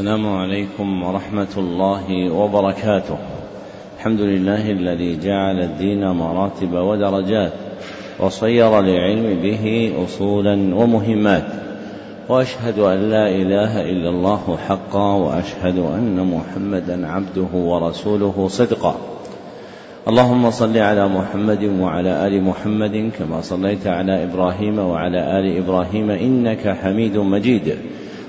السلام عليكم ورحمة الله وبركاته. الحمد لله الذي جعل الدين مراتب ودرجات وصير للعلم به أصولا ومهمات. وأشهد أن لا إله إلا الله حقا وأشهد أن محمدا عبده ورسوله صدقا. اللهم صل على محمد وعلى آل محمد كما صليت على إبراهيم وعلى آل إبراهيم إنك حميد مجيد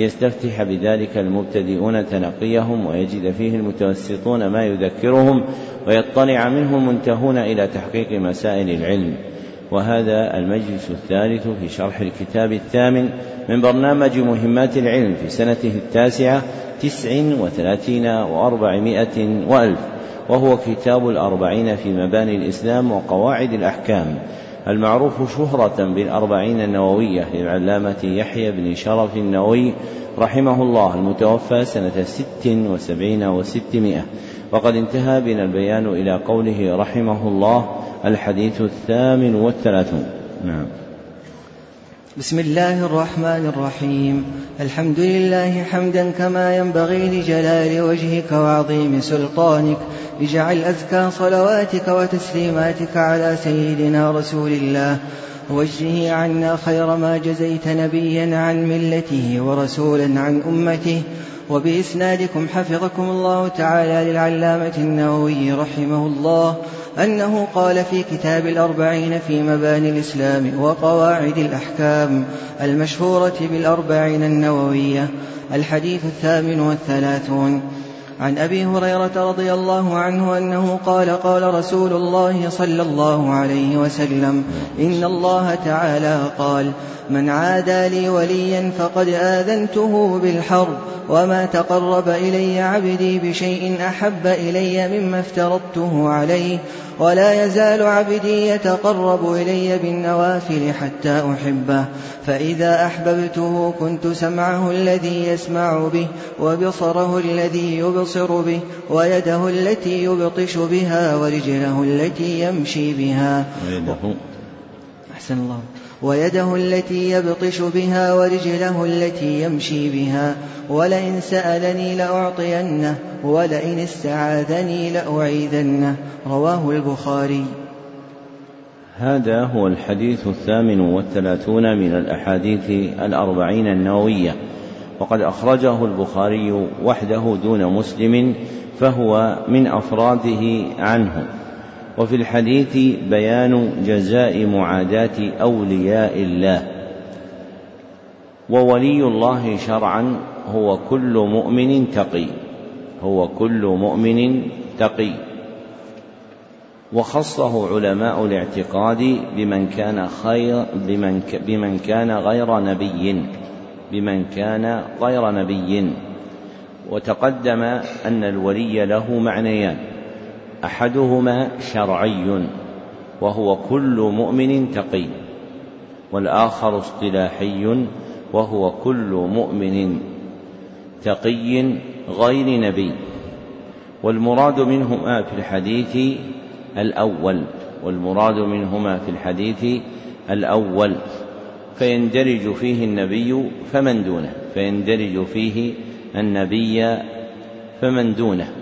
ليستفتح بذلك المبتدئون تنقيهم ويجد فيه المتوسطون ما يذكرهم ويطلع منه المنتهون إلى تحقيق مسائل العلم. وهذا المجلس الثالث في شرح الكتاب الثامن من برنامج مهمات العلم في سنته التاسعة تسع وثلاثين وأربعمائة وألف وهو كتاب الأربعين في مباني الإسلام وقواعد الأحكام. المعروف شهرة بالأربعين النووية للعلامة يحيى بن شرف النووي رحمه الله المتوفى سنة ست وسبعين وستمائة. وقد انتهى بنا البيان إلى قوله رحمه الله الحديث الثامن والثلاثون. نعم. بسم الله الرحمن الرحيم. الحمد لله حمدا كما ينبغي لجلال وجهك وعظيم سلطانك. اجعل أزكى صلواتك وتسليماتك على سيدنا رسول الله. وجه عنا خير ما جزيت نبيا عن ملته ورسولا عن أمته. وبإسنادكم حفظكم الله تعالى للعلامة النووي رحمه الله. أنه قال في كتاب الأربعين في مباني الإسلام وقواعد الأحكام المشهورة بالأربعين النووية الحديث الثامن والثلاثون. عن أبي هريرة رضي الله عنه أنه قال قال رسول الله صلى الله عليه وسلم إن الله تعالى قال من عادى لي وليا فقد آذنته بالحرب وما تقرب إلي عبدي بشيء أحب إلي مما افترضته عليه ولا يزال عبدي يتقرب إلي بالنوافل حتى أحبه. فإذا أحببته كنت سمعه الذي يسمع به وبصره الذي يبصر به ويده التي يبطش بها ورجله التي يمشي بها. أحسن الله. ويده التي يبطش بها ورجله التي يمشي بها ولئن سألني لأعطينه ولئن استعاذني لأعيذنه. رواه البخاري. هذا هو الحديث الثامن والثلاثون من الأحاديث الأربعين النووية. وقد أخرجه البخاري وحده دون مسلم فهو من أفراده عنه. وفي الحديث بيان جزاء معاداة أولياء الله. وولي الله شرعا هو كل مؤمن تقي. هو كل مؤمن تقي. وخصه علماء الاعتقاد بمن كان خير بمن بمن كان غير نبي بمن كان غير نبي. وتقدم أن الولي له معنيان. أحدهما شرعي وهو كل مؤمن تقي والآخر اصطلاحي وهو كل مؤمن تقي غير نبي. والمراد منهما في الحديث الأول والمراد منهما في الحديث الأول فيندرج فيه النبي فمن دونه فيندرج فيه النبي فمن دونه.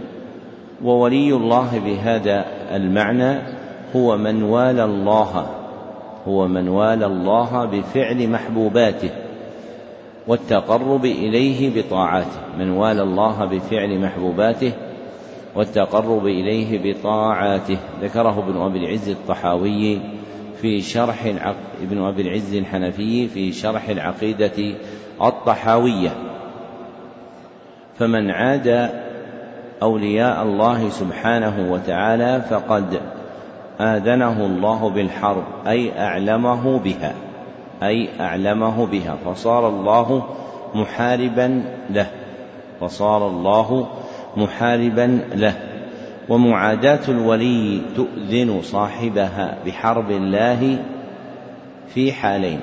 وولي الله بهذا المعنى هو من والى الله هو من والى الله بفعل محبوباته والتقرب إليه بطاعاته من والى الله بفعل محبوباته والتقرب إليه بطاعاته. ذكره ابن أبي العز الطحاوي في شرح العق... ابن أبي العز الحنفي في شرح العقيدة الطحاوية. فمن عاد أولياء الله سبحانه وتعالى فقد آذنه الله بالحرب أي أعلمه بها أي أعلمه بها فصار الله محاربا له فصار الله محاربا له. ومعاداة الولي تؤذن صاحبها بحرب الله في حالين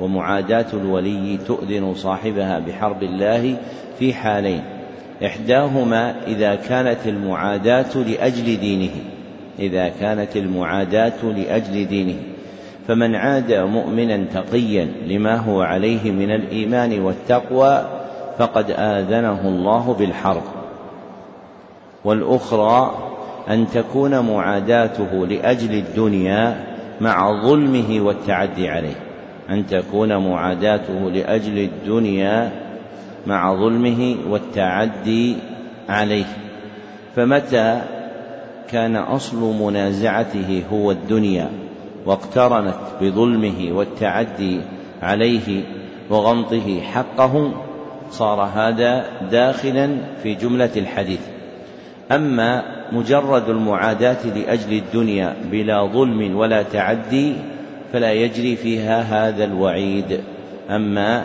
ومعاداة الولي تؤذن صاحبها بحرب الله في حالين. إحداهما إذا كانت المعاداة لأجل دينه إذا كانت المعاداة لأجل دينه. فمن عاد مؤمنا تقيا لما هو عليه من الإيمان والتقوى فقد آذنه الله بالحرب. والأخرى أن تكون معاداته لأجل الدنيا مع ظلمه والتعدي عليه. أن تكون معاداته لأجل الدنيا مع ظلمه والتعدي عليه. فمتى كان أصل منازعته هو الدنيا واقترنت بظلمه والتعدي عليه وغمطه حقه صار هذا داخلا في جملة الحديث. أما مجرد المعاداة لأجل الدنيا بلا ظلم ولا تعدي فلا يجري فيها هذا الوعيد. أما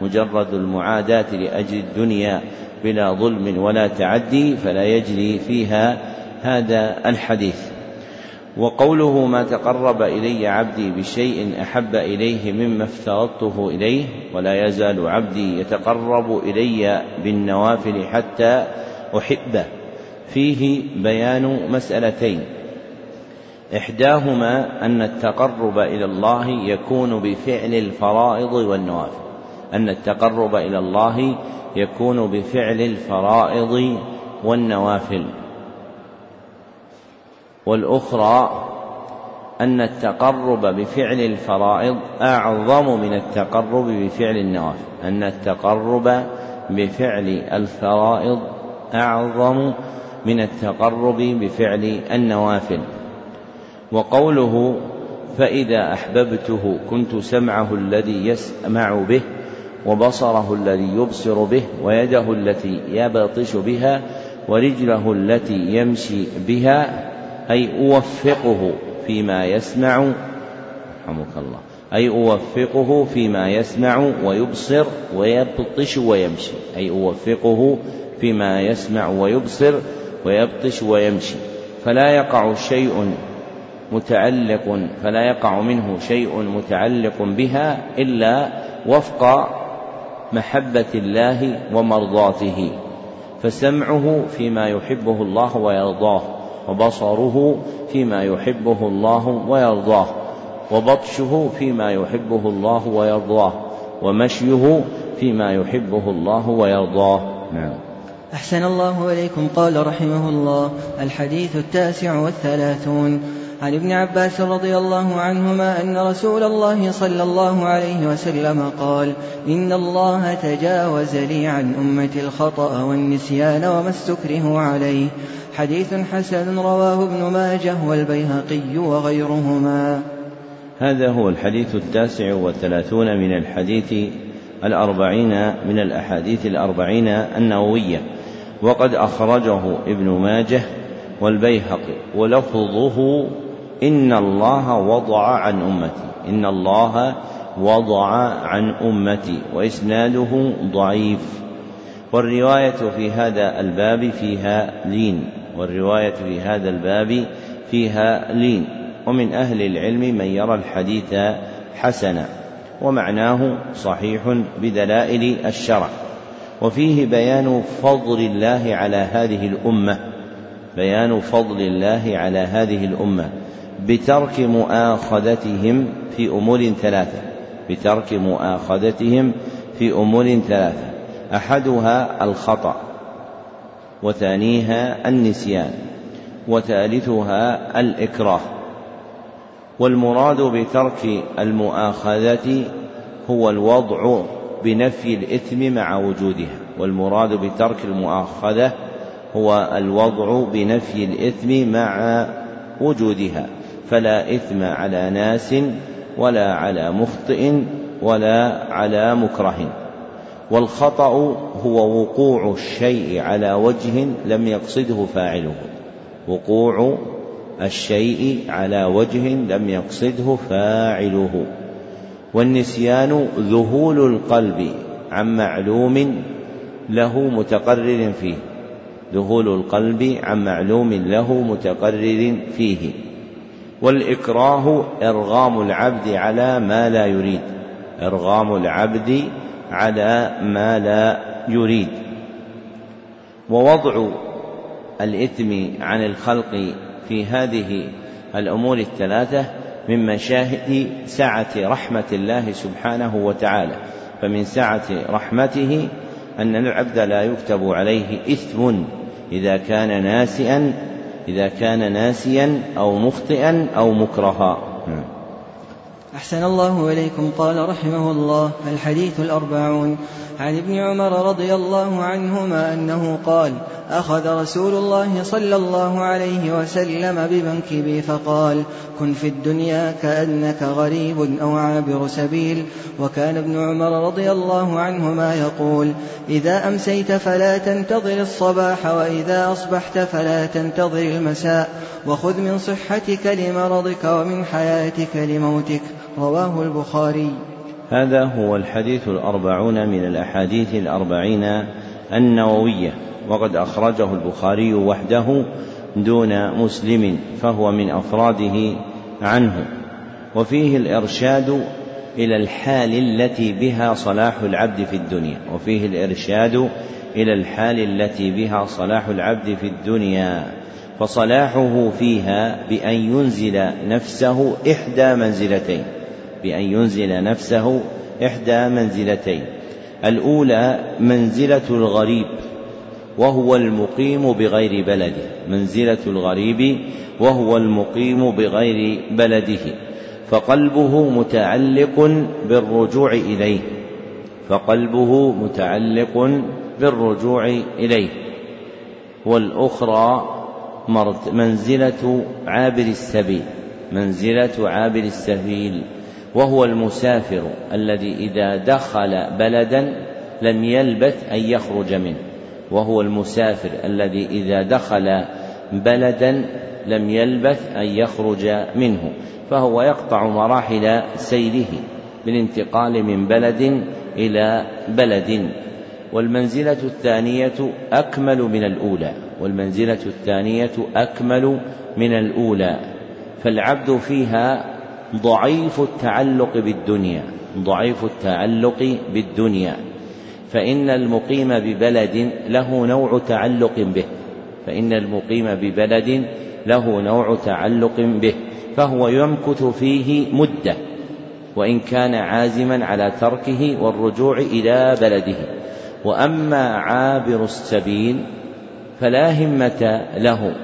مجرد المعاداة لأجل الدنيا بلا ظلم ولا تعدي فلا يجري فيها هذا الحديث. وقوله ما تقرب إلي عبدي بشيء أحب إليه مما افترضته إليه ولا يزال عبدي يتقرب إلي بالنوافل حتى احبه فيه بيان مسألتين. إحداهما أن التقرب إلى الله يكون بفعل الفرائض والنوافل. أن التقرب إلى الله يكون بفعل الفرائض والنوافل. والأخرى أن التقرب بفعل الفرائض أعظم من التقرب بفعل النوافل. أن التقرب بفعل الفرائض أعظم من التقرب بفعل النوافل. وقوله فإذا أحببته كنت سمعه الذي يسمع به وبصره الذي يبصر به ويده التي يبطش بها ورجله التي يمشي بها أي أوفقه فيما يسمع رحمك الله أي أوفقه فيما يسمع ويبصر ويبطش ويمشي أي أوفقه فيما يسمع ويبصر ويبطش ويمشي. فلا يقع شيء متعلق فلا يقع منه شيء متعلق بها إلا وفق محبة الله ومرضاته فسمعه فيما يحبه الله ويرضاه وبصره فيما يحبه الله ويرضاه وبطشه فيما يحبه الله ويرضاه ومشيه فيما يحبه الله ويرضاه. نعم. أحسن الله إليكم قال رحمه الله الحديث التاسع والثلاثون. عن ابن عباس رضي الله عنهما أن رسول الله صلى الله عليه وسلم قال إن الله تجاوز لي عن أمتي الخطأ والنسيان وما استكره عليه. حديث حسن رواه ابن ماجه والبيهقي وغيرهما. هذا هو الحديث التاسع والثلاثون من الحديث الأربعين من الأحاديث الأربعين النووية. وقد أخرجه ابن ماجه والبيهقي ولفظه إن الله وضع عن أمتي. إن الله وضع عن أمتي. وإسناده ضعيف. والرواية في هذا الباب فيها لين. والرواية في هذا الباب فيها لين. ومن أهل العلم من يرى الحديث حسنا. ومعناه صحيح بدلائل الشرع. وفيه بيان فضل الله على هذه الأمة. بيان فضل الله على هذه الأمة. بترك مؤاخذتهم في أمور ثلاثة. بترك مؤاخذتهم في أمور ثلاثة. أحدها الخطأ وثانيها النسيان وثالثها الإكراه. والمراد بترك المؤاخذة هو الوضع بنفي الإثم مع وجودها. والمراد بترك المؤاخذة هو الوضع بنفي الإثم مع وجودها. فلا إثم على ناس ولا على مخطئ ولا على مكره. والخطأ هو وقوع الشيء على وجه لم يقصده فاعله. وقوع الشيء على وجه لم يقصده فاعله. والنسيان ذهول القلب عن معلوم له متقرر فيه. ذهول القلب عن معلوم له متقرر فيه. والإكراه إرغام العبد على ما لا يريد. إرغام العبد على ما لا يريد. ووضع الإثم عن الخلق في هذه الأمور الثلاثة من مشاهد سعة رحمة الله سبحانه وتعالى. فمن سعة رحمته أن العبد لا يكتب عليه إثم إذا كان ناسئا إذا كان ناسيا أو مخطئا أو مكرها. نعم. أحسن الله إليكم. قال رحمه الله الحديث الأربعون. عن ابن عمر رضي الله عنهما أنه قال أخذ رسول الله صلى الله عليه وسلم بمنكبي فقال كن في الدنيا كأنك غريب أو عابر سبيل. وكان ابن عمر رضي الله عنهما يقول إذا أمسيت فلا تنتظر الصباح وإذا أصبحت فلا تنتظر المساء وخذ من صحتك لمرضك ومن حياتك لموتك. رواه البخاري. هذا هو الحديث الأربعون من الأحاديث الأربعين النووية وقد أخرجه البخاري وحده دون مسلم فهو من أفراده عنه. وفيه الإرشاد إلى الحال التي بها صلاح العبد في الدنيا. وفيه الإرشاد إلى الحال التي بها صلاح العبد في الدنيا. فصلاحه فيها بأن ينزل نفسه إحدى منزلتين. بأن ينزل نفسه إحدى منزلتين. الأولى منزلة الغريب وهو المقيم بغير بلده. منزلة الغريب وهو المقيم بغير بلده. فقلبه متعلق بالرجوع إليه. فقلبه متعلق بالرجوع إليه. والأخرى منزلة عابر السبيل. منزلة عابر السبيل. وهو المسافر الذي إذا دخل بلدا لم يلبث أن يخرج منه. وهو المسافر الذي إذا دخل بلدا لم يلبث أن يخرج منه. فهو يقطع مراحل سيره بالانتقال من بلد إلى بلد. والمنزلة الثانية أكمل من الأولى. والمنزلة الثانية أكمل من الأولى. فالعبد فيها ضعيف التعلق بالدنيا ضعيف التعلق بالدنيا. فإن المقيم ببلد له نوع تعلق به. فإن المقيم ببلد له نوع تعلق به. فهو يمكث فيه مدة. وإن كان عازما على تركه والرجوع إلى بلده. وأما عابر السبيل فلا همة له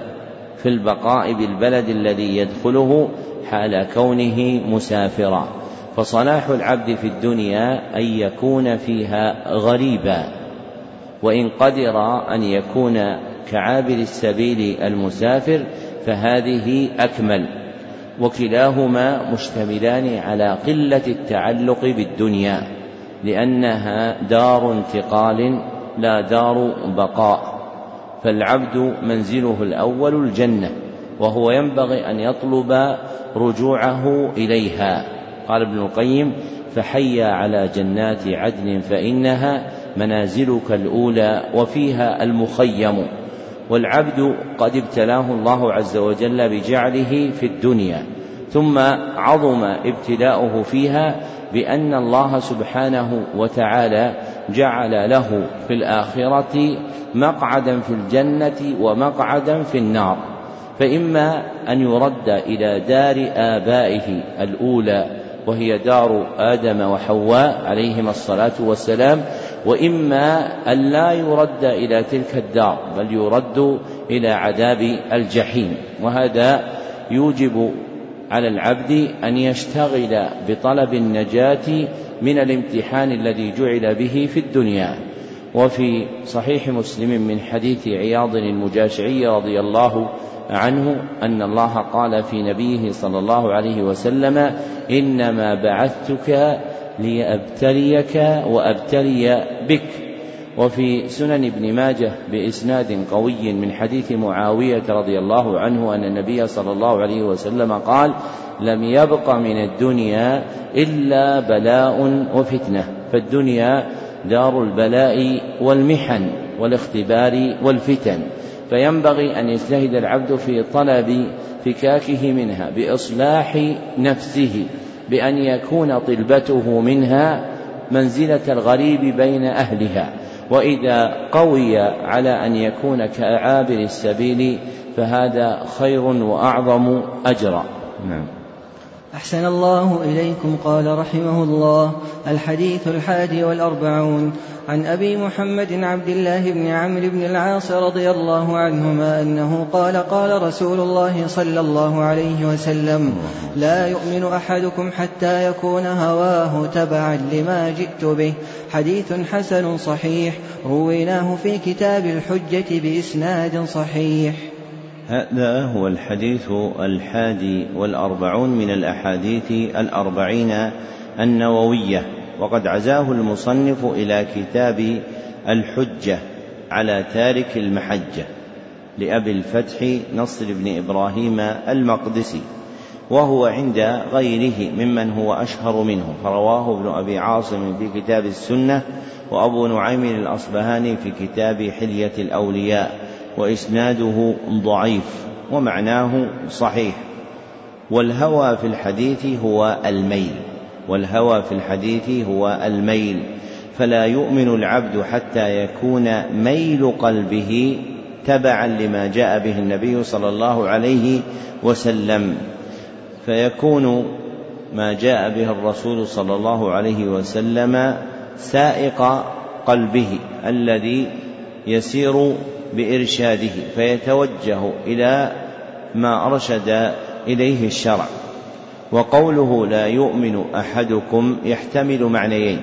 في البقاء بالبلد الذي يدخله حال كونه مسافرا. فصلاح العبد في الدنيا أن يكون فيها غريبا وإن قدر أن يكون كعابر السبيل المسافر فهذه أكمل. وكلاهما مشتملان على قلة التعلق بالدنيا لأنها دار انتقال لا دار بقاء. فالعبد منزله الأول الجنة. وهو ينبغي أن يطلب رجوعه إليها. قال ابن القيم فحيا على جنات عدن فإنها منازلك الأولى وفيها المخيم. والعبد قد ابتلاه الله عز وجل بجعله في الدنيا ثم عظم ابتلاؤه فيها بأن الله سبحانه وتعالى جعل له في الآخرة مقعدا في الجنة ومقعدا في النار. فإما أن يرد إلى دار آبائه الأولى وهي دار آدم وحواء عليهما الصلاة والسلام وإما أن لا يرد إلى تلك الدار بل يرد إلى عذاب الجحيم. وهذا يوجب على العبد أن يشتغل بطلب النجاة من الامتحان الذي جعل به في الدنيا. وفي صحيح مسلم من حديث عياض المجاشعي رضي الله عنه أن الله قال في نبيه صلى الله عليه وسلم إنما بعثتك لأبتليك وأبتلي بك. وفي سنن ابن ماجه بإسناد قوي من حديث معاوية رضي الله عنه أن النبي صلى الله عليه وسلم قال لم يبق من الدنيا إلا بلاء وفتنة فالدنيا دار البلاء والمحن والاختبار والفتن. فينبغي أن يجتهد العبد في طلب فكاكه منها بإصلاح نفسه بأن يكون طلبته منها منزلة الغريب بين أهلها. وإذا قوي على أن يكون كعابر السبيل فهذا خير وأعظم أجرا. نعم. أحسن الله إليكم قال رحمه الله. الحديث الحادي والأربعون. عن أبي محمد عبد الله بن عمرو بن العاص رضي الله عنهما أنه قال قال رسول الله صلى الله عليه وسلم لا يؤمن أحدكم حتى يكون هواه تبعا لما جئت به. حديث حسن صحيح رويناه في كتاب الحجة بإسناد صحيح. هذا هو الحديث الحادي والأربعون من الأحاديث الأربعين النووية وقد عزاه المصنف إلى كتاب الحجة على تارك المحجة لأبي الفتح نصر بن إبراهيم المقدسي وهو عند غيره ممن هو أشهر منه. فرواه ابن أبي عاصم في كتاب السنة وأبو نعيم الأصبهاني في كتاب حلية الأولياء. وإسناده ضعيف ومعناه صحيح. والهوى في الحديث هو الميل. والهوى في الحديث هو الميل. فلا يؤمن العبد حتى يكون ميل قلبه تبعا لما جاء به النبي صلى الله عليه وسلم. فيكون ما جاء به الرسول صلى الله عليه وسلم سائق قلبه الذي يسير بإرشاده فيتوجه إلى ما أرشد إليه الشرع. وقوله لا يؤمن أحدكم يحتمل معنيين.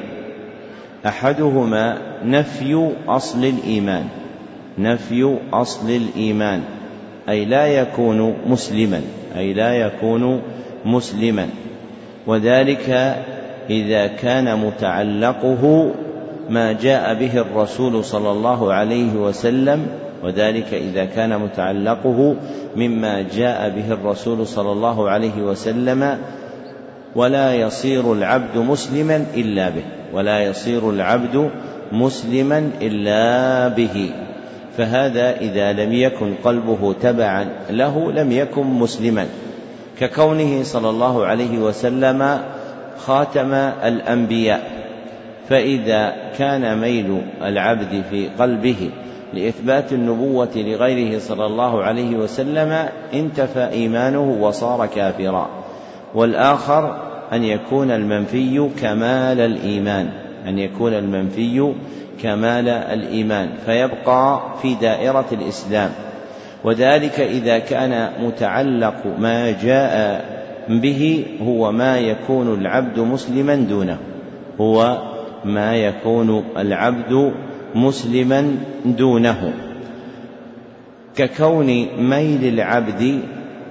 أحدهما نفي أصل الإيمان. نفي أصل الإيمان. أي لا يكون مسلما. أي لا يكون مسلما. وذلك إذا كان متعلقه ما جاء به الرسول صلى الله عليه وسلم وذلك إذا كان متعلقه مما جاء به الرسول صلى الله عليه وسلم ولا يصير العبد مسلما إلا به ولا يصير العبد مسلما إلا به. فهذا إذا لم يكن قلبه تبعا له لم يكن مسلما. ككونه صلى الله عليه وسلم خاتم الأنبياء. فإذا كان ميل العبد في قلبه لإثبات النبوة لغيره صلى الله عليه وسلم انتفى إيمانه وصار كافرا. والآخر أن يكون المنفي كمال الإيمان أن يكون المنفي كمال الإيمان فيبقى في دائرة الإسلام. وذلك إذا كان متعلق ما جاء به هو ما يكون العبد مسلما دونه هو ما يكون العبد مسلما دونه. ككون ميل العبد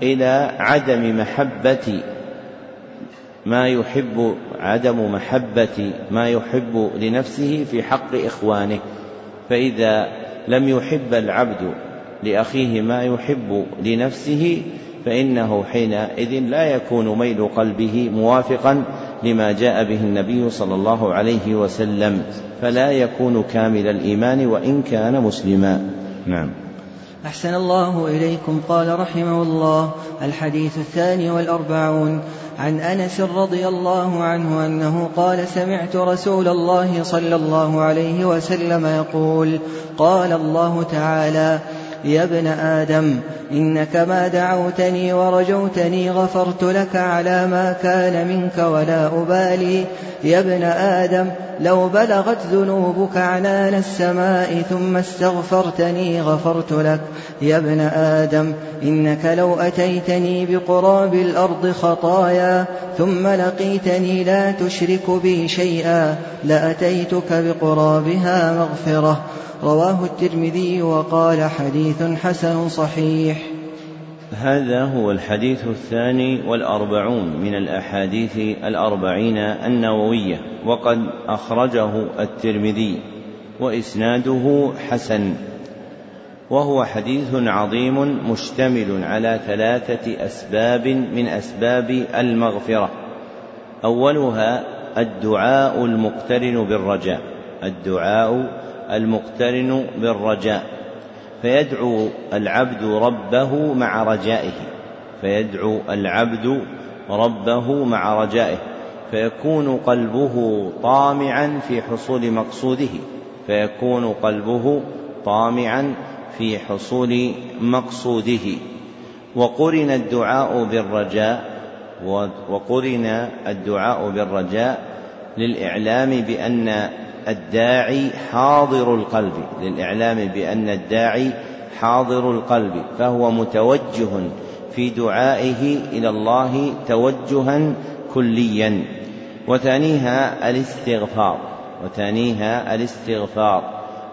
إلى عدم محبة ما يحب عدم محبة ما يحب لنفسه في حق إخوانه. فإذا لم يحب العبد لأخيه ما يحب لنفسه فإنه حينئذ لا يكون ميل قلبه موافقا لما جاء به النبي صلى الله عليه وسلم فلا يكون كامل الإيمان وإن كان مسلما. نعم. أحسن الله إليكم. قال رحمه الله الحديث الثاني والأربعون. عن أنس رضي الله عنه أنه قال سمعت رسول الله صلى الله عليه وسلم يقول قال الله تعالى يا ابن آدم إنك ما دعوتني ورجوتني غفرت لك على ما كان منك ولا أبالي. يا ابن آدم لو بلغت ذنوبك عنان السماء ثم استغفرتني غفرت لك. يا ابن آدم إنك لو أتيتني بقراب الأرض خطايا ثم لقيتني لا تشرك بي شيئا لأتيتك بقرابها مغفرة. رواه الترمذي وقال حديث حسن صحيح. هذا هو الحديث الثاني والأربعون من الأحاديث الأربعين النووية وقد أخرجه الترمذي وإسناده حسن وهو حديث عظيم مشتمل على ثلاثة أسباب من أسباب المغفرة. أولها الدعاء المقترن بالرجاء الدعاء المقترن بالرجاء فيدعو العبد ربه مع رجائه فيدعو العبد ربه مع رجائه فيكون قلبه طامعا في حصول مقصوده فيكون قلبه طامعا في حصول مقصوده. وقرن الدعاء بالرجاء وقرن الدعاء بالرجاء للإعلام بأن الداعي حاضر القلب للإعلام بأن الداعي حاضر القلب فهو متوجه في دعائه إلى الله توجها كليا. وثانيها الاستغفار وثانيها الاستغفار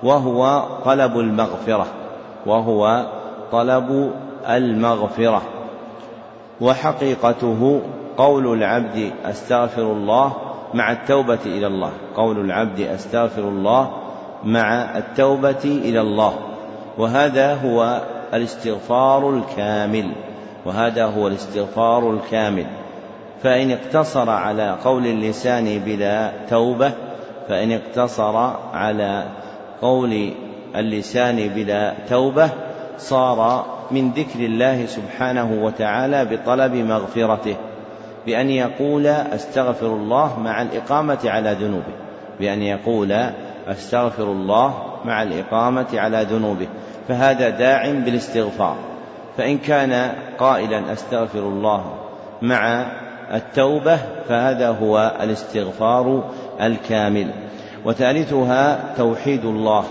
وهو طلب المغفرة وهو طلب المغفرة. وحقيقته قول العبد أستغفر الله مع التوبة إلى الله. قول العبد أستغفر الله مع التوبة إلى الله. وهذا هو الاستغفار الكامل. وهذا هو الاستغفار الكامل. فإن اقتصر على قول اللسان بلا توبة فإن اقتصر على قول اللسان بلا توبة صار من ذكر الله سبحانه وتعالى بطلب مغفرته. بأن يقول أستغفر الله مع الإقامة على ذنوبه. بأن يقول أستغفر الله مع الإقامة على ذنوبه. فهذا داع بالاستغفار. فإن كان قائلا أستغفر الله مع التوبة فهذا هو الاستغفار الكامل. وثالثها توحيد الله.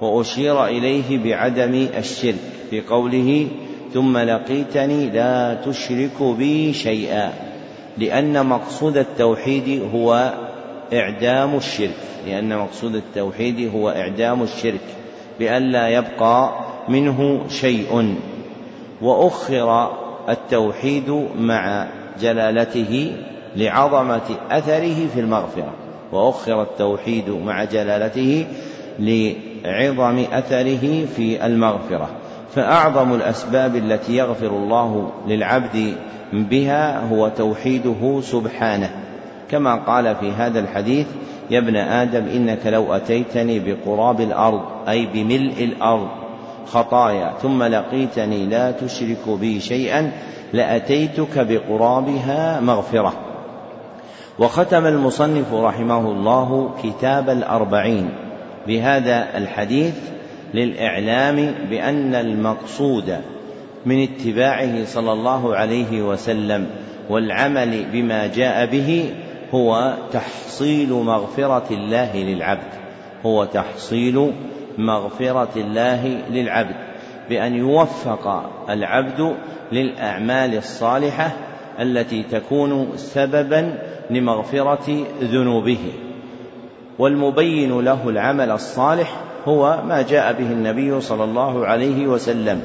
وأشير إليه بعدم الشرك في قوله ثم لقيتني لا تشرك بي شيئا لأن مقصود التوحيد هو إعدام الشرك لأن مقصود التوحيد هو إعدام الشرك بأن لا يبقى منه شيء. وأخر التوحيد مع جلالته لعظمة أثره في المغفرة وأخر التوحيد مع جلالته لعظم أثره في المغفرة. فأعظم الأسباب التي يغفر الله للعبد بها هو توحيده سبحانه. كما قال في هذا الحديث يا ابن آدم إنك لو أتيتني بقراب الأرض أي بملء الأرض خطايا ثم لقيتني لا تشرك بي شيئا لأتيتك بقرابها مغفرة. وختم المصنف رحمه الله كتاب الأربعين. بهذا الحديث للإعلام بأن المقصود من اتباعه صلى الله عليه وسلم والعمل بما جاء به هو تحصيل مغفرة الله للعبد هو تحصيل مغفرة الله للعبد بأن يوفق العبد للأعمال الصالحة التي تكون سببا لمغفرة ذنوبه والمبين له العمل الصالح هو ما جاء به النبي صلى الله عليه وسلم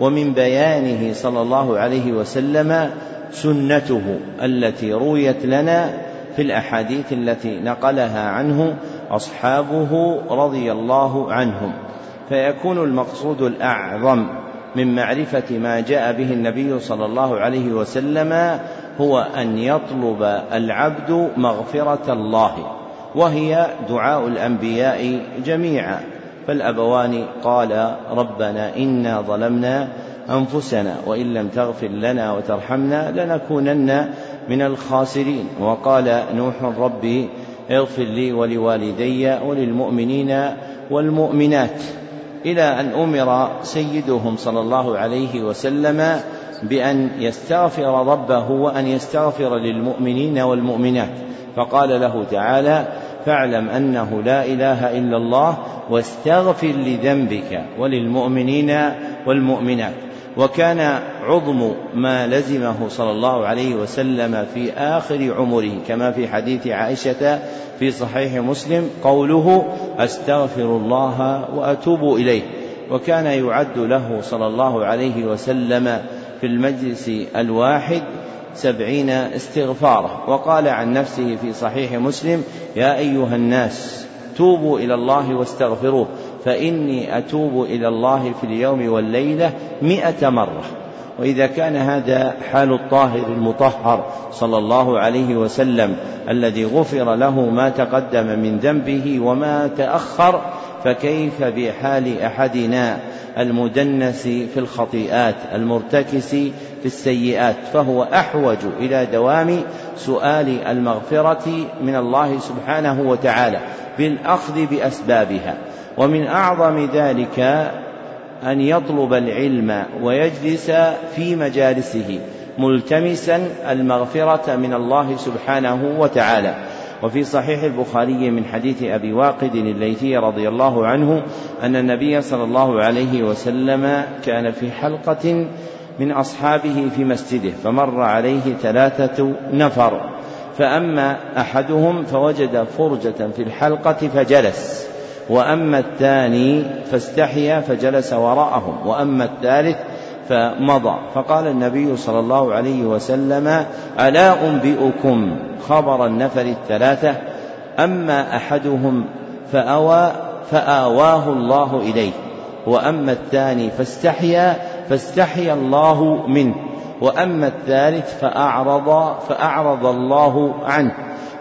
ومن بيانه صلى الله عليه وسلم سنته التي رويت لنا في الأحاديث التي نقلها عنه أصحابه رضي الله عنهم. فيكون المقصود الأعظم من معرفة ما جاء به النبي صلى الله عليه وسلم هو أن يطلب العبد مغفرة الله وهي دعاء الأنبياء جميعا. فالأبوان قال ربنا إنا ظلمنا أنفسنا وإن لم تغفر لنا وترحمنا لنكونن من الخاسرين. وقال نوح ربي اغفر لي ولوالدي وللمؤمنين والمؤمنات إلى أن أمر سيدهم صلى الله عليه وسلم بأن يستغفر ربه وأن يستغفر للمؤمنين والمؤمنات. فقال له تعالى فاعلم أنه لا إله إلا الله واستغفر لذنبك وللمؤمنين والمؤمنات. وكان عظم ما لزمه صلى الله عليه وسلم في آخر عمره كما في حديث عائشة في صحيح مسلم قوله أستغفر الله وأتوب إليه وكان يعد له صلى الله عليه وسلم في المجلس الواحد سبعين استغفارا وقال عن نفسه في صحيح مسلم يا أيها الناس توبوا إلى الله واستغفروه فإني أتوب إلى الله في اليوم والليلة مئة مرة. وإذا كان هذا حال الطاهر المطهر صلى الله عليه وسلم الذي غفر له ما تقدم من ذنبه وما تأخر فكيف بحال أحدنا المدنس في الخطيئات المرتكس في السيئات فهو أحوج إلى دوام سؤال المغفرة من الله سبحانه وتعالى بالأخذ بأسبابها. ومن أعظم ذلك أن يطلب العلم ويجلس في مجالسه ملتمسا المغفرة من الله سبحانه وتعالى. وفي صحيح البخاري من حديث أبي واقد الليثي رضي الله عنه أن النبي صلى الله عليه وسلم كان في حلقة من أصحابه في مسجده فمر عليه ثلاثة نفر. فأما أحدهم فوجد فرجة في الحلقة فجلس وأما الثاني فاستحيا فجلس وراءهم وأما الثالث فمضى. فقال النبي صلى الله عليه وسلم ألا أنبئكم خبر النفر الثلاثة؟ أما أحدهم فأوى فآواه الله إليه وأما الثاني فاستحيا فاستحيا الله منه. وأما الثالث فأعرض فأعرض الله عنه.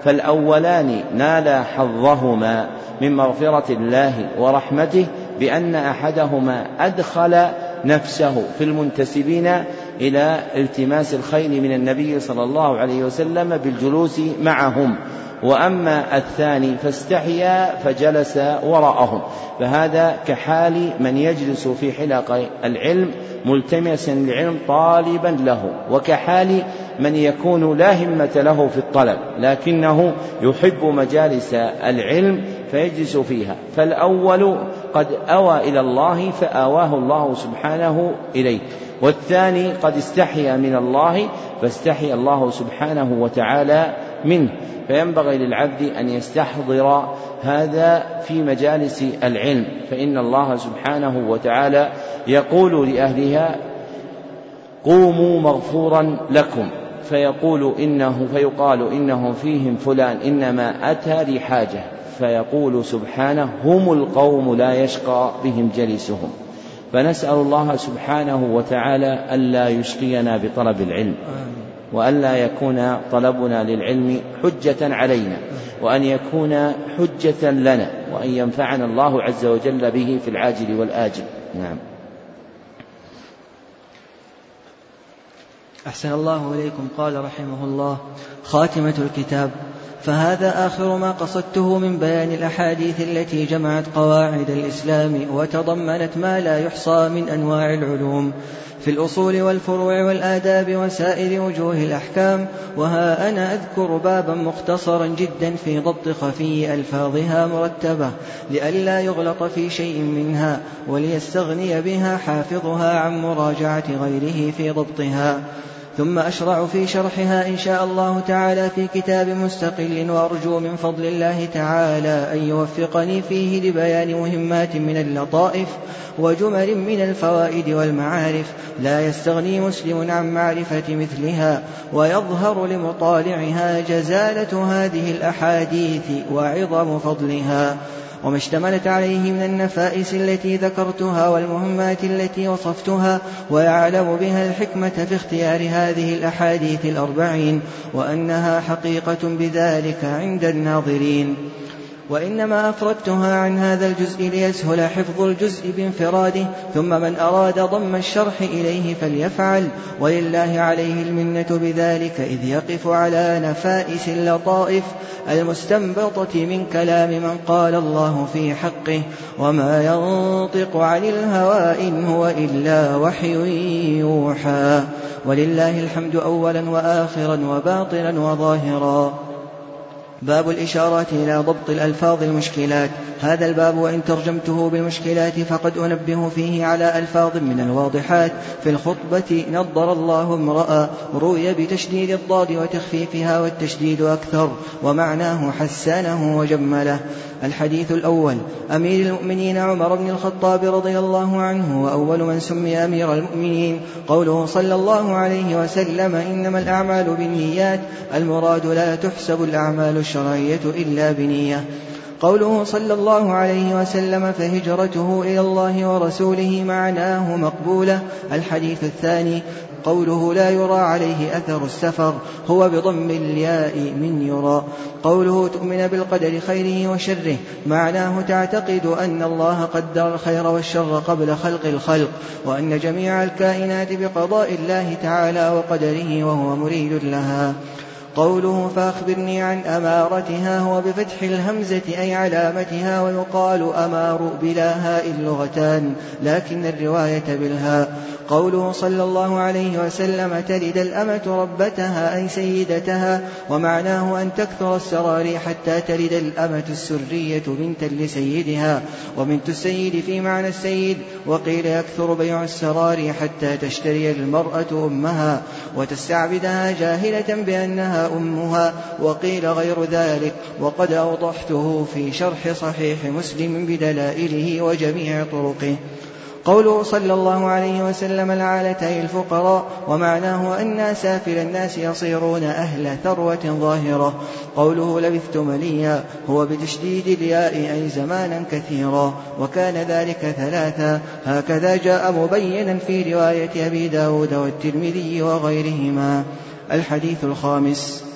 فالأولان نالا حظهما من مغفرة الله ورحمته بأن أحدهما أدخل نفسه في المنتسبين إلى التماس الخير من النبي صلى الله عليه وسلم بالجلوس معهم. وأما الثاني فاستحيا فجلس وراءهم. فهذا كحال من يجلس في حلق العلم ملتمسا العلم طالبا له. وكحال من يكون لا همة له في الطلب لكنه يحب مجالس العلم فيجلس فيها. فالأول قد أوى إلى الله فآواه الله سبحانه إليه. والثاني قد استحيا من الله فاستحيا الله سبحانه وتعالى منه. فينبغي للعبد أن يستحضر هذا في مجالس العلم. فإن الله سبحانه وتعالى يقول لأهلها قوموا مغفورا لكم. فيقول إنه فيقال إنه فيهم فلان إنما أتى لحاجة. فيقول سبحانه هم القوم لا يشقى بهم جليسهم. فنسأل الله سبحانه وتعالى ألا يشقينا بطلب العلم وألا يكون طلبنا للعلم حجة علينا وأن يكون حجة لنا وأن ينفعنا الله عز وجل به في العاجل والآجل. نعم. أحسن الله إليكم. قال رحمه الله خاتمة الكتاب. فهذا آخر ما قصدته من بيان الأحاديث التي جمعت قواعد الإسلام وتضمنت ما لا يحصى من أنواع العلوم في الأصول والفروع والآداب وسائر وجوه الأحكام. وها أنا أذكر بابا مختصرا جدا في ضبط خفي ألفاظها مرتبة لئلا يغلط في شيء منها وليستغني بها حافظها عن مراجعة غيره في ضبطها. ثم أشرع في شرحها إن شاء الله تعالى في كتاب مستقل وأرجو من فضل الله تعالى أن يوفقني فيه لبيان مهمات من اللطائف وجمل من الفوائد والمعارف. لا يستغني مسلم عن معرفة مثلها ويظهر لمطالعها جزالة هذه الأحاديث وعظم فضلها. وما اشتملت عليه من النفائس التي ذكرتها والمهمات التي وصفتها ويعلم بها الحكمة في اختيار هذه الأحاديث الأربعين وأنها حقيقة بذلك عند الناظرين. وإنما أفردتها عن هذا الجزء ليسهل حفظ الجزء بانفراده ثم من أراد ضم الشرح إليه فليفعل. ولله عليه المنة بذلك إذ يقف على نفائس اللطائف المستنبطة من كلام من قال الله في حقه. وما ينطق عن الهوى إن هو إلا وحي يوحى. ولله الحمد أولا وآخرا وباطنا وظاهرا. باب الإشارات إلى ضبط الألفاظ المشكلات. هذا الباب وإن ترجمته بالمشكلات فقد أنبه فيه على ألفاظ من الواضحات. في الخطبة نضر الله امرأ روي بتشديد الضاد وتخفيفها والتشديد أكثر ومعناه حسنه وجمله. الحديث الأول أمير المؤمنين عمر بن الخطاب رضي الله عنه وأول من سمي أمير المؤمنين قوله صلى الله عليه وسلم إنما الأعمال بالنيات المراد لا تحسب الأعمال الشرعية إلا بنية. قوله صلى الله عليه وسلم فهجرته إلى الله ورسوله معناه مقبولة. الحديث الثاني قوله لا يرى عليه أثر السفر هو بضم الياء من يرى. قوله تؤمن بالقدر خيره وشره معناه تعتقد أن الله قدر الخير والشر قبل خلق الخلق وأن جميع الكائنات بقضاء الله تعالى وقدره وهو مريد لها. قوله فأخبرني عن أمارتها هو بفتح الهمزة أي علامتها ويقال أمار بلا هاء اللغتان لكن الرواية بالهاء. قوله صلى الله عليه وسلم تلد الأمة ربتها أي سيدتها ومعناه أن تكثر السراري حتى تلد الأمة السرية بنتا لسيدها وبنت السيد في معنى السيد وقيل يكثر بيع السراري حتى تشتري المرأة أمها وتستعبدها جاهلة بأنها أمها وقيل غير ذلك وقد أوضحته في شرح صحيح مسلم بدلائله وجميع طرقه قوله صلى الله عليه وسلم العالتي الفقراء ومعناه أن سافل الناس يصيرون أهل ثروة ظاهرة. قوله لبثت مليا هو بتشديد الياء أي زمانا كثيرا وكان ذلك ثلاثا. هكذا جاء مبينا في رواية أبي داود والترمذي وغيرهما. الحديث الخامس.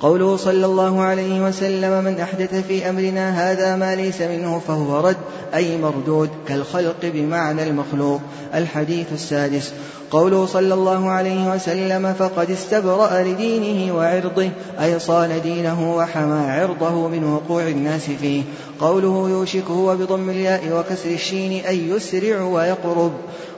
قوله صلى الله عليه وسلم من أحدث في أمرنا هذا ما ليس منه فهو رد أي مردود كالخلق بمعنى المخلوق. الحديث السادس قوله صلى الله عليه وسلم فقد استبرأ لدينه وعرضه أي صان دينه وحمى عرضه من وقوع الناس فيه. قوله يوشك هو بضم الياء وكسر الشين أي يسرع ويقرب.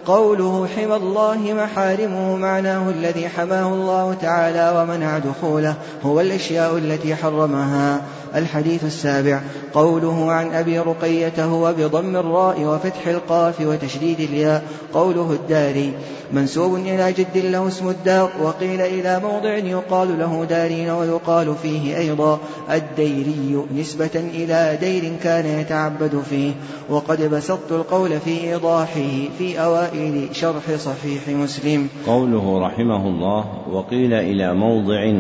قوله حمى الله محارمه معناه الذي حماه الله تعالى ومنع دخوله هو الأشياء التي حرمها. الحديث السابع قوله عن أبي رقية هو بضم الراء وفتح القاف وتشديد الياء قوله الداري. منسوب إلى جد له اسم الدار وقيل إلى موضع يقال له دارين ويقال فيه أيضا الديري نسبة إلى دير كان يتعبد فيه وقد بسطت القول في إيضاحه في أوائل شرح صحيح مسلم. قوله رحمه الله وقيل إلى موضع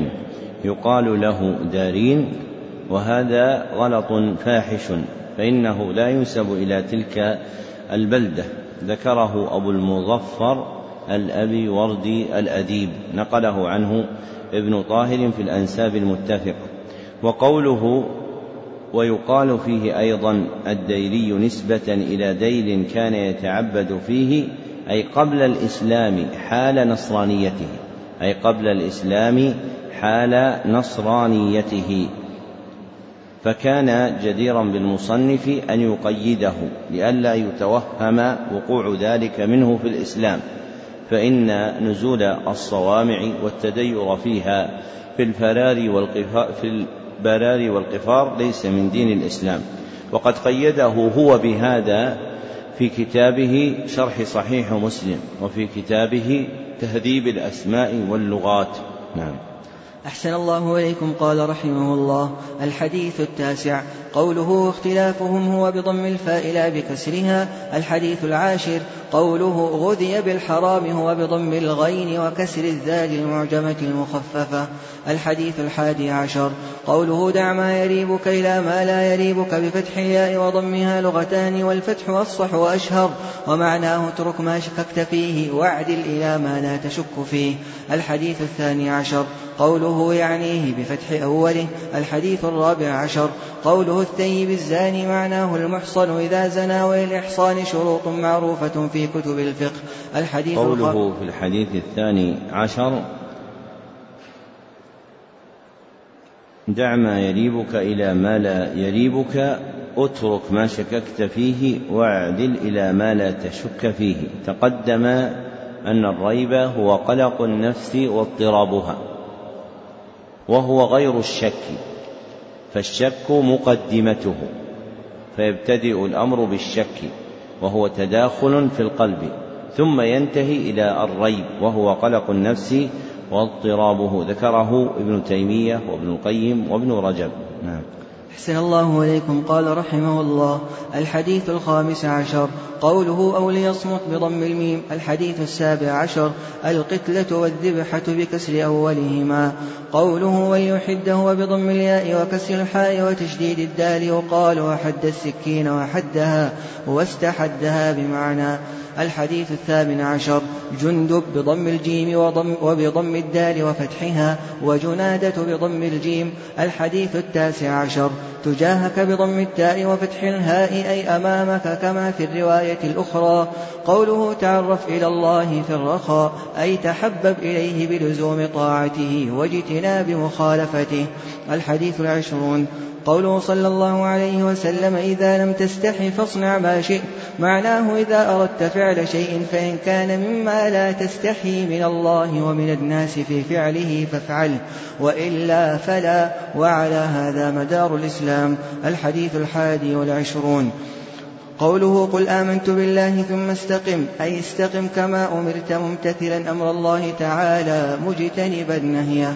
يقال له دارين وهذا غلط فاحش فإنه لا ينسب إلى تلك البلدة. ذكره أبو المظفر الأبي وردي الأديب نقله عنه ابن طاهر في الأنساب المتفق. وقوله ويقال فيه أيضا الديري نسبة إلى دير كان يتعبد فيه أي قبل الإسلام حال نصرانيته أي قبل الإسلام حال نصرانيته. فكان جديرا بالمصنف أن يقيده لئلا يتوهم وقوع ذلك منه في الإسلام. فإن نزول الصوامع والتدير فيها في الفرار والقفار في والقفار ليس من دين الإسلام. وقد قيده هو بهذا في كتابه شرح صحيح مسلم وفي كتابه تهذيب الأسماء واللغات. نعم. أحسن الله إليكم قال رحمه الله. الحديث التاسع قوله اختلافهم هو بضم الفاء لا بكسرها. الحديث العاشر قوله غذي بالحرام هو بضم الغين وكسر الذال المعجمة المخففة. الحديث الحادي عشر قوله دع ما يريبك إلى ما لا يريبك بفتح الياء وضمها لغتان والفتح أفصح وأشهر ومعناه اترك ما شككت فيه واعدل إلى ما لا تشك فيه. الحديث الثاني عشر قوله يعنيه بفتح أوله الحديث الرابع عشر قوله الثيب الزاني معناه المحصن إذا زنى وللإحصان شروط معروفة في كتب الفقه. الحديث قوله في الحديث الثاني عشر دع ما يريبك إلى ما لا يريبك اترك ما شككت فيه واعدل إلى ما لا تشك فيه. تقدم أن الريب هو قلق النفس واضطرابها. وهو غير الشك فالشك مقدمته فيبتدئ الأمر بالشك وهو تداخل في القلب ثم ينتهي إلى الريب وهو قلق النفس واضطرابه ذكره ابن تيمية وابن القيم وابن رجب. نعم. أحسن الله إليكم قال رحمه الله. الحديث الخامس عشر. قوله أو ليصمت بضم الميم. الحديث السابع عشر. القتلة والذبحة بكسر أولهما. قوله وليحده وبضم الياء وكسر الحاء وتشديد الدال يقال وحد السكين وحدها واستحدها بمعنى. الحديث الثامن عشر جندب بضم الجيم وضم وبضم الدال وفتحها وجنادة بضم الجيم. الحديث التاسع عشر تجاهك بضم التاء وفتح الهاء أي أمامك كما في الرواية الأخرى. قوله تعرف إلى الله في الرخاء أي تحبب إليه بلزوم طاعته واجتناب مخالفته. الحديث العشرون قوله صلى الله عليه وسلم إذا لم تستح فاصنع ما شئت. معناه إذا أردت فعل شيء فإن كان مما لا تستحي من الله ومن الناس في فعله فافعله. وإلا فلا وعلى هذا مدار الإسلام الحديث الحادي والعشرون. قوله قل آمنت بالله ثم استقم. أي استقم كما أمرت ممتثلا أمر الله تعالى مجتنبا نهيه.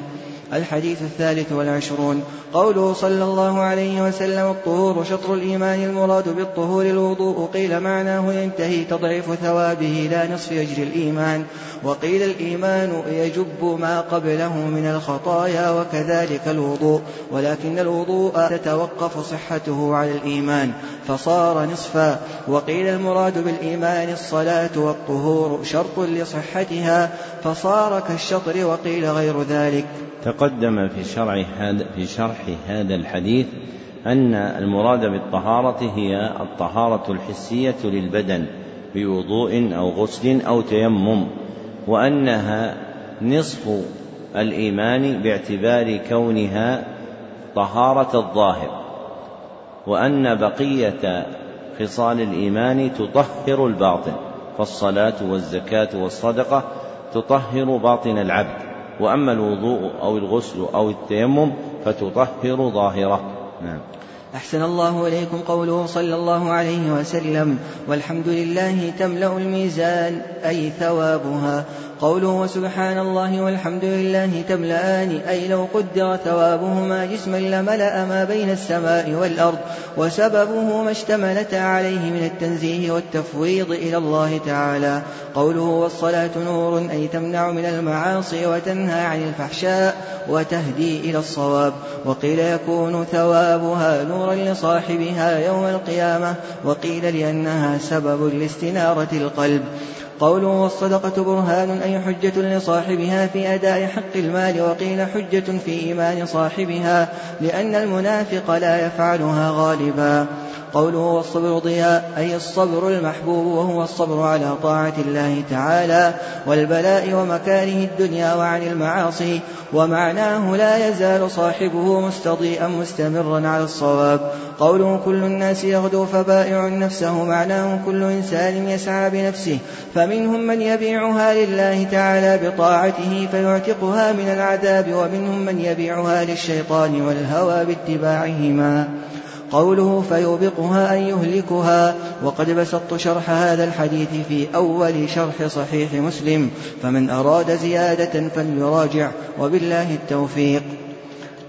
الحديث الثالث والعشرون. قوله صلى الله عليه وسلم الطهور شطر الإيمان المراد بالطهور الوضوء. قيل معناه ينتهي تضعيف ثوابه لا نصف أجر الإيمان. وقيل الإيمان يجب ما قبله من الخطايا وكذلك الوضوء. ولكن الوضوء تتوقف صحته على الإيمان. فصار نصفا. وقيل المراد بالإيمان الصلاة والطهور شرط لصحتها فصار كالشطر وقيل غير ذلك. تقدم في شرح هذا في شرح هذا الحديث أن المراد بالطهارة هي الطهارة الحسية للبدن بوضوء أو غسل أو تيمم وأنها نصف الإيمان باعتبار كونها طهارة الظاهر. وأن بقية خصال الإيمان تطهر الباطن فالصلاة والزكاة والصدقة تطهر باطن العبد وأما الوضوء أو الغسل أو التيمم فتطهر ظاهره. نعم. أحسن الله إليكم قوله صلى الله عليه وسلم والحمد لله تملأ الميزان أي ثوابها. قوله وسبحان الله والحمد لله تملأان أي لو قدر ثوابهما جسما لملأ ما بين السماء والأرض وسببه ما اشتملت عليه من التنزيه والتفويض إلى الله تعالى. قوله والصلاة نور أي تمنع من المعاصي وتنهى عن الفحشاء وتهدي إلى الصواب. وقيل يكون ثوابها نورا لصاحبها يوم القيامة وقيل لأنها سبب لاستنارة القلب. قوله والصدقة برهان أي حجة لصاحبها في أداء حق المال وقيل حجة في إيمان صاحبها لأن المنافق لا يفعلها غالبا. قوله والصبر ضياء أي الصبر المحبوب وهو الصبر على طاعة الله تعالى والبلاء ومكاره الدنيا وعن المعاصي ومعناه لا يزال صاحبه مستضيئا مستمرا على الصواب. قوله كل الناس يغدو فبائع نفسه معناه كل إنسان يسعى بنفسه فمنهم من يبيعها لله تعالى بطاعته فيعتقها من العذاب ومنهم من يبيعها للشيطان والهوى باتباعهما. قوله فيوبقها أن يهلكها. وقد بسطت شرح هذا الحديث في أول شرح صحيح مسلم. فمن أراد زيادة فليراجع. وبالله التوفيق.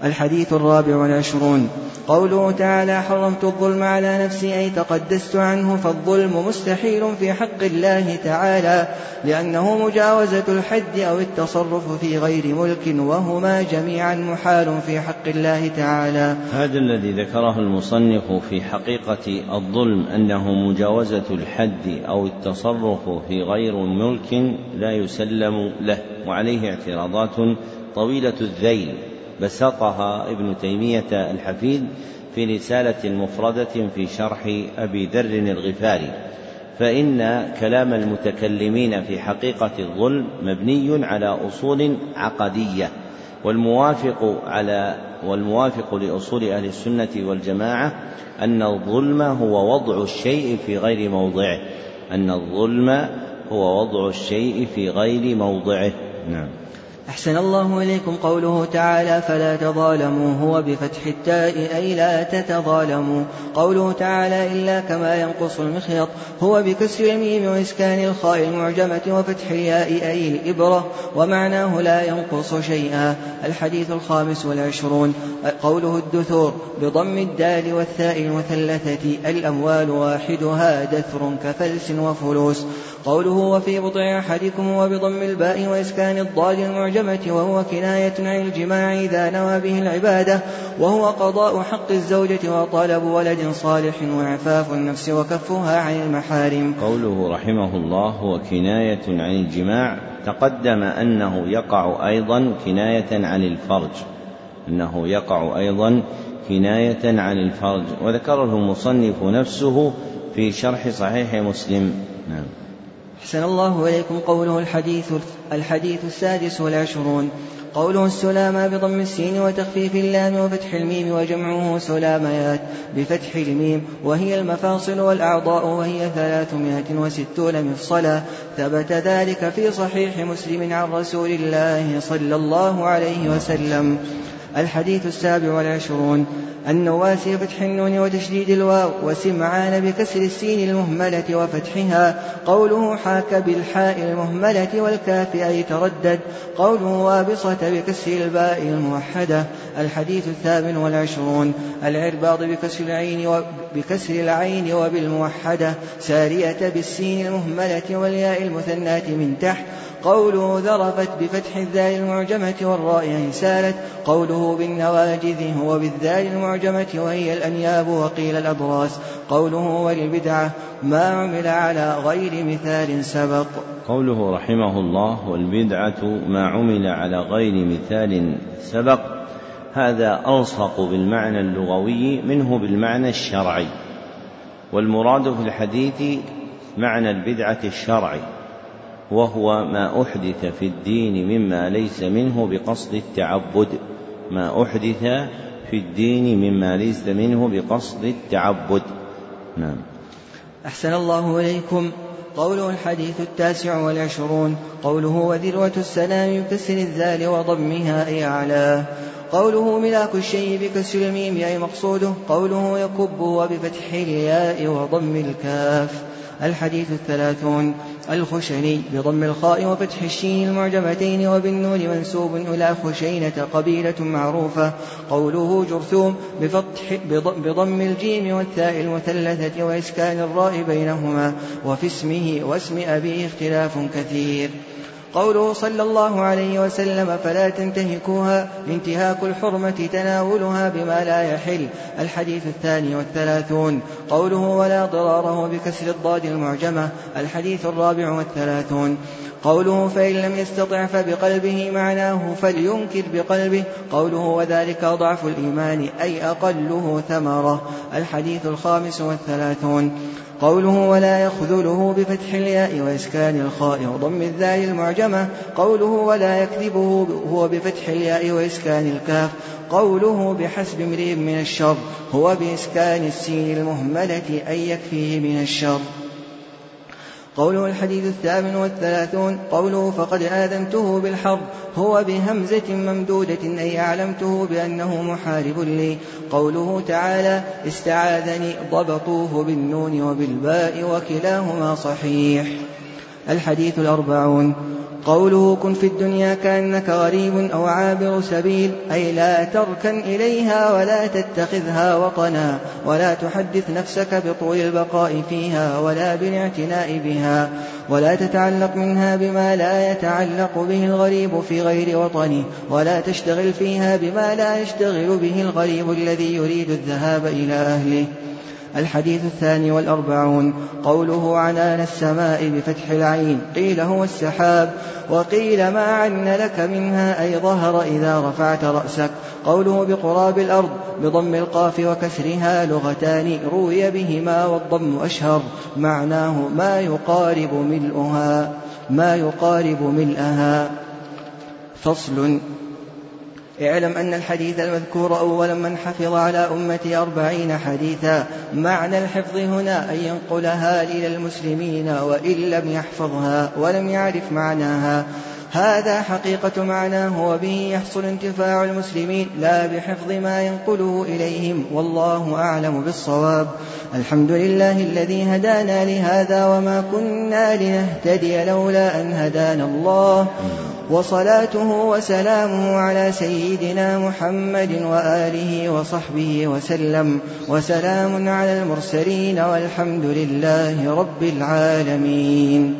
الحديث الرابع والعشرون. قوله تعالى حرمت الظلم على نفسي أي تقدست عنه فالظلم مستحيل في حق الله تعالى لأنه مجاوزة الحد أو التصرف في غير ملك وهما جميعا محال في حق الله تعالى. هذا الذي ذكره المصنف في حقيقة الظلم أنه مجاوزة الحد أو التصرف في غير ملك لا يسلم له وعليه اعتراضات طويلة الذيل. بسطها ابن تيمية الحفيد في رسالة مفردة في شرح أبي ذر الغفاري. فإن كلام المتكلمين في حقيقة الظلم مبني على أصول عقدية والموافق على والموافق لأصول أهل السنة والجماعة أن الظلم هو وضع الشيء في غير موضعه. أن الظلم هو وضع الشيء في غير موضعه. نعم. أحسن الله إليكم قوله تعالى فلا تظالموا هو بفتح التاء أي لا تتظالموا. قوله تعالى إلا كما ينقص المخيط هو بكسر الميم وإسكان الخاء المعجمة وفتح الياء أي الإبرة ومعناه لا ينقص شيئا. الحديث الخامس والعشرون. قوله الدثور بضم الدال والثاء المثلثة الأموال واحدها دثر كفلس وفلوس. قوله وفي بضع أحدكم وبضم الباء وإسكان الضاد المعجمة وهو كناية عن الجماع إذا نوى به العبادة وهو قضاء حق الزوجة وطلب ولد صالح وعفاف النفس وكفها عن المحارم. قوله رحمه الله هو كناية عن الجماع تقدم أنه يقع أيضا كناية عن الفرج. أنه يقع أيضا كناية عن الفرج. وذكره المصنف نفسه في شرح صحيح مسلم. نعم. أحسن الله إليكم قوله الحديث الحديث السادس والعشرون. قوله السلامة بضم السين وتخفيف اللام وفتح الميم وجمعه سلاميات بفتح الميم وهي المفاصل والأعضاء وهي ثلاثمائة وستون مفصلا. ثبت ذلك في صحيح مسلم عن رسول الله صلى الله عليه وسلم. الحديث السابع والعشرون. النواسي فتح النون وتشديد الواو وسمعان بكسر السين المهملة وفتحها. قوله حاك بالحاء المهملة والكاف أي تردد. قوله وابصة بكسر الباء الموحدة. الحديث الثامن والعشرون. العرباض بكسر العين وبكسر العين وبالموحدة. سارية بالسين المهملة والياء المثناة من تحت. قوله ذرفت بفتح الذال المعجمة والراء سالت قوله بالنواجذ هو بالذال المعجمة وهي الأنياب وقيل الأبراس قوله والبدعة ما عمل على غير مثال سبق قوله رحمه الله والبدعة ما عمل على غير مثال سبق هذا ألصق بالمعنى اللغوي منه بالمعنى الشرعي والمراد في الحديث معنى البدعة الشرعي وهو ما أحدث في الدين مما ليس منه بقصد التعبد. ما أحدث في الدين مما ليس منه بقصد التعبد. نعم. أحسن الله إليكم. قوله الحديث التاسع والعشرون قوله وذروة السلام بكسر الذال وضمها أي أعلاه قوله ملاك الشيء بكسر الميم أي مقصوده قوله يكب وبفتح الياء وضم الكاف. الحديث الثلاثون. الخشني بضم الخاء وفتح الشين المعجمتين وبالنون منسوب إلى خشينة قبيلة معروفة. قوله جرثوم بفتح بضم الجيم والثاء المثلثة وإسكان الراء بينهما. وفي اسمه واسم أبيه اختلاف كثير. قوله صلى الله عليه وسلم فلا تنتهكوها انتهاك الحرمة تناولها بما لا يحل. الحديث الثاني والثلاثون. قوله ولا ضراره بكسر الضاد المعجمة. الحديث الرابع والثلاثون. قوله فإن لم يستطع فبقلبه معناه فلينكر بقلبه. قوله وذلك ضعف الإيمان أي أقله ثمرة. الحديث الخامس والثلاثون. قوله ولا يخذله بفتح الياء وإسكان الخاء وضم الذال المعجمة. قوله ولا يكذبه هو بفتح الياء وإسكان الكاف. قوله بحسب امرئ من الشر هو بإسكان السين المهملة أن يكفيه من الشر. قوله الحديث الثامن والثلاثون قوله فقد آذنته بالحرب هو بهمزة ممدودة أي أعلمته بأنه محارب لي. قوله تعالى استعاذني ضبطوه بالنون وبالباء وكلاهما صحيح. الحديث الأربعون. قوله كن في الدنيا كأنك غريب أو عابر سبيل أي لا تركن إليها ولا تتخذها وطنا ولا تحدث نفسك بطول البقاء فيها ولا بالاعتناء بها ولا تتعلق منها بما لا يتعلق به الغريب في غير وطنه ولا تشتغل فيها بما لا يشتغل به الغريب الذي يريد الذهاب إلى أهله. الحديث الثاني والأربعون. قوله عنان السماء بفتح العين. قيل هو السحاب. وقيل ما عن لك منها أي ظهر إذا رفعت رأسك. قوله بقراب الأرض بضم القاف وكسرها لغتان روي بهما والضم أشهر. معناه ما يقارب ملؤها. ما يقارب ملئها فصل اعلم أن الحديث المذكور أولا من حفظ على أمتي أربعين حديثا. معنى الحفظ هنا أن ينقلها إلى المسلمين وإن لم يحفظها ولم يعرف معناها. هذا حقيقة معناه وبه يحصل انتفاع المسلمين لا بحفظ ما ينقله إليهم. والله أعلم بالصواب. الحمد لله الذي هدانا لهذا وما كنا لنهتدي لولا أن هدانا الله. وصلاته وسلامه على سيدنا محمد وآله وصحبه وسلم وسلام على المرسلين والحمد لله رب العالمين.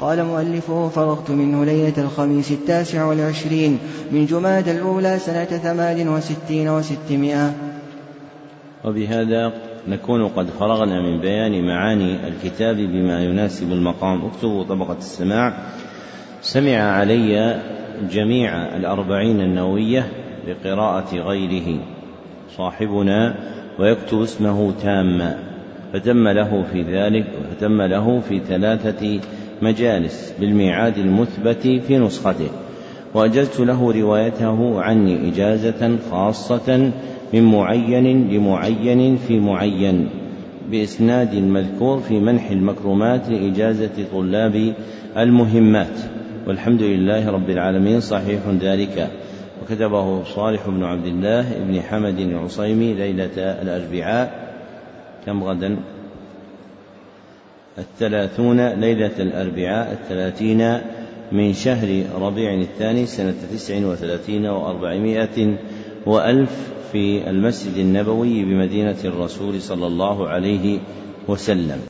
قال مؤلفه فرغت منه ليلة الخميس التاسع والعشرين من جماد الأولى سنة ثمان وستين وستمائة. وبهذا نكون قد فرغنا من بيان معاني الكتاب بما يناسب المقام. اكتبوا طبقة السماع. سمع علي جميع الأربعين النووية بقراءة غيره صاحبنا ويكتب اسمه تاما فتم له في ذلك فتم له في ثلاثة مجالس بالميعاد المثبت في نسخته. وأجزت له روايته عني إجازة خاصة من معين لمعين في معين بإسناد المذكور في منح المكرمات لإجازة طلاب المهمات. والحمد لله رب العالمين صحيح ذلك. وكتبه صالح بن عبد الله بن حمد العصيمي ليلة الأربعاء كم غدا؟ الثلاثون ليلة الأربعاء الثلاثين من شهر ربيع الثاني سنة تسع وثلاثين وأربعمائة وألف في المسجد النبوي بمدينة الرسول صلى الله عليه وسلم.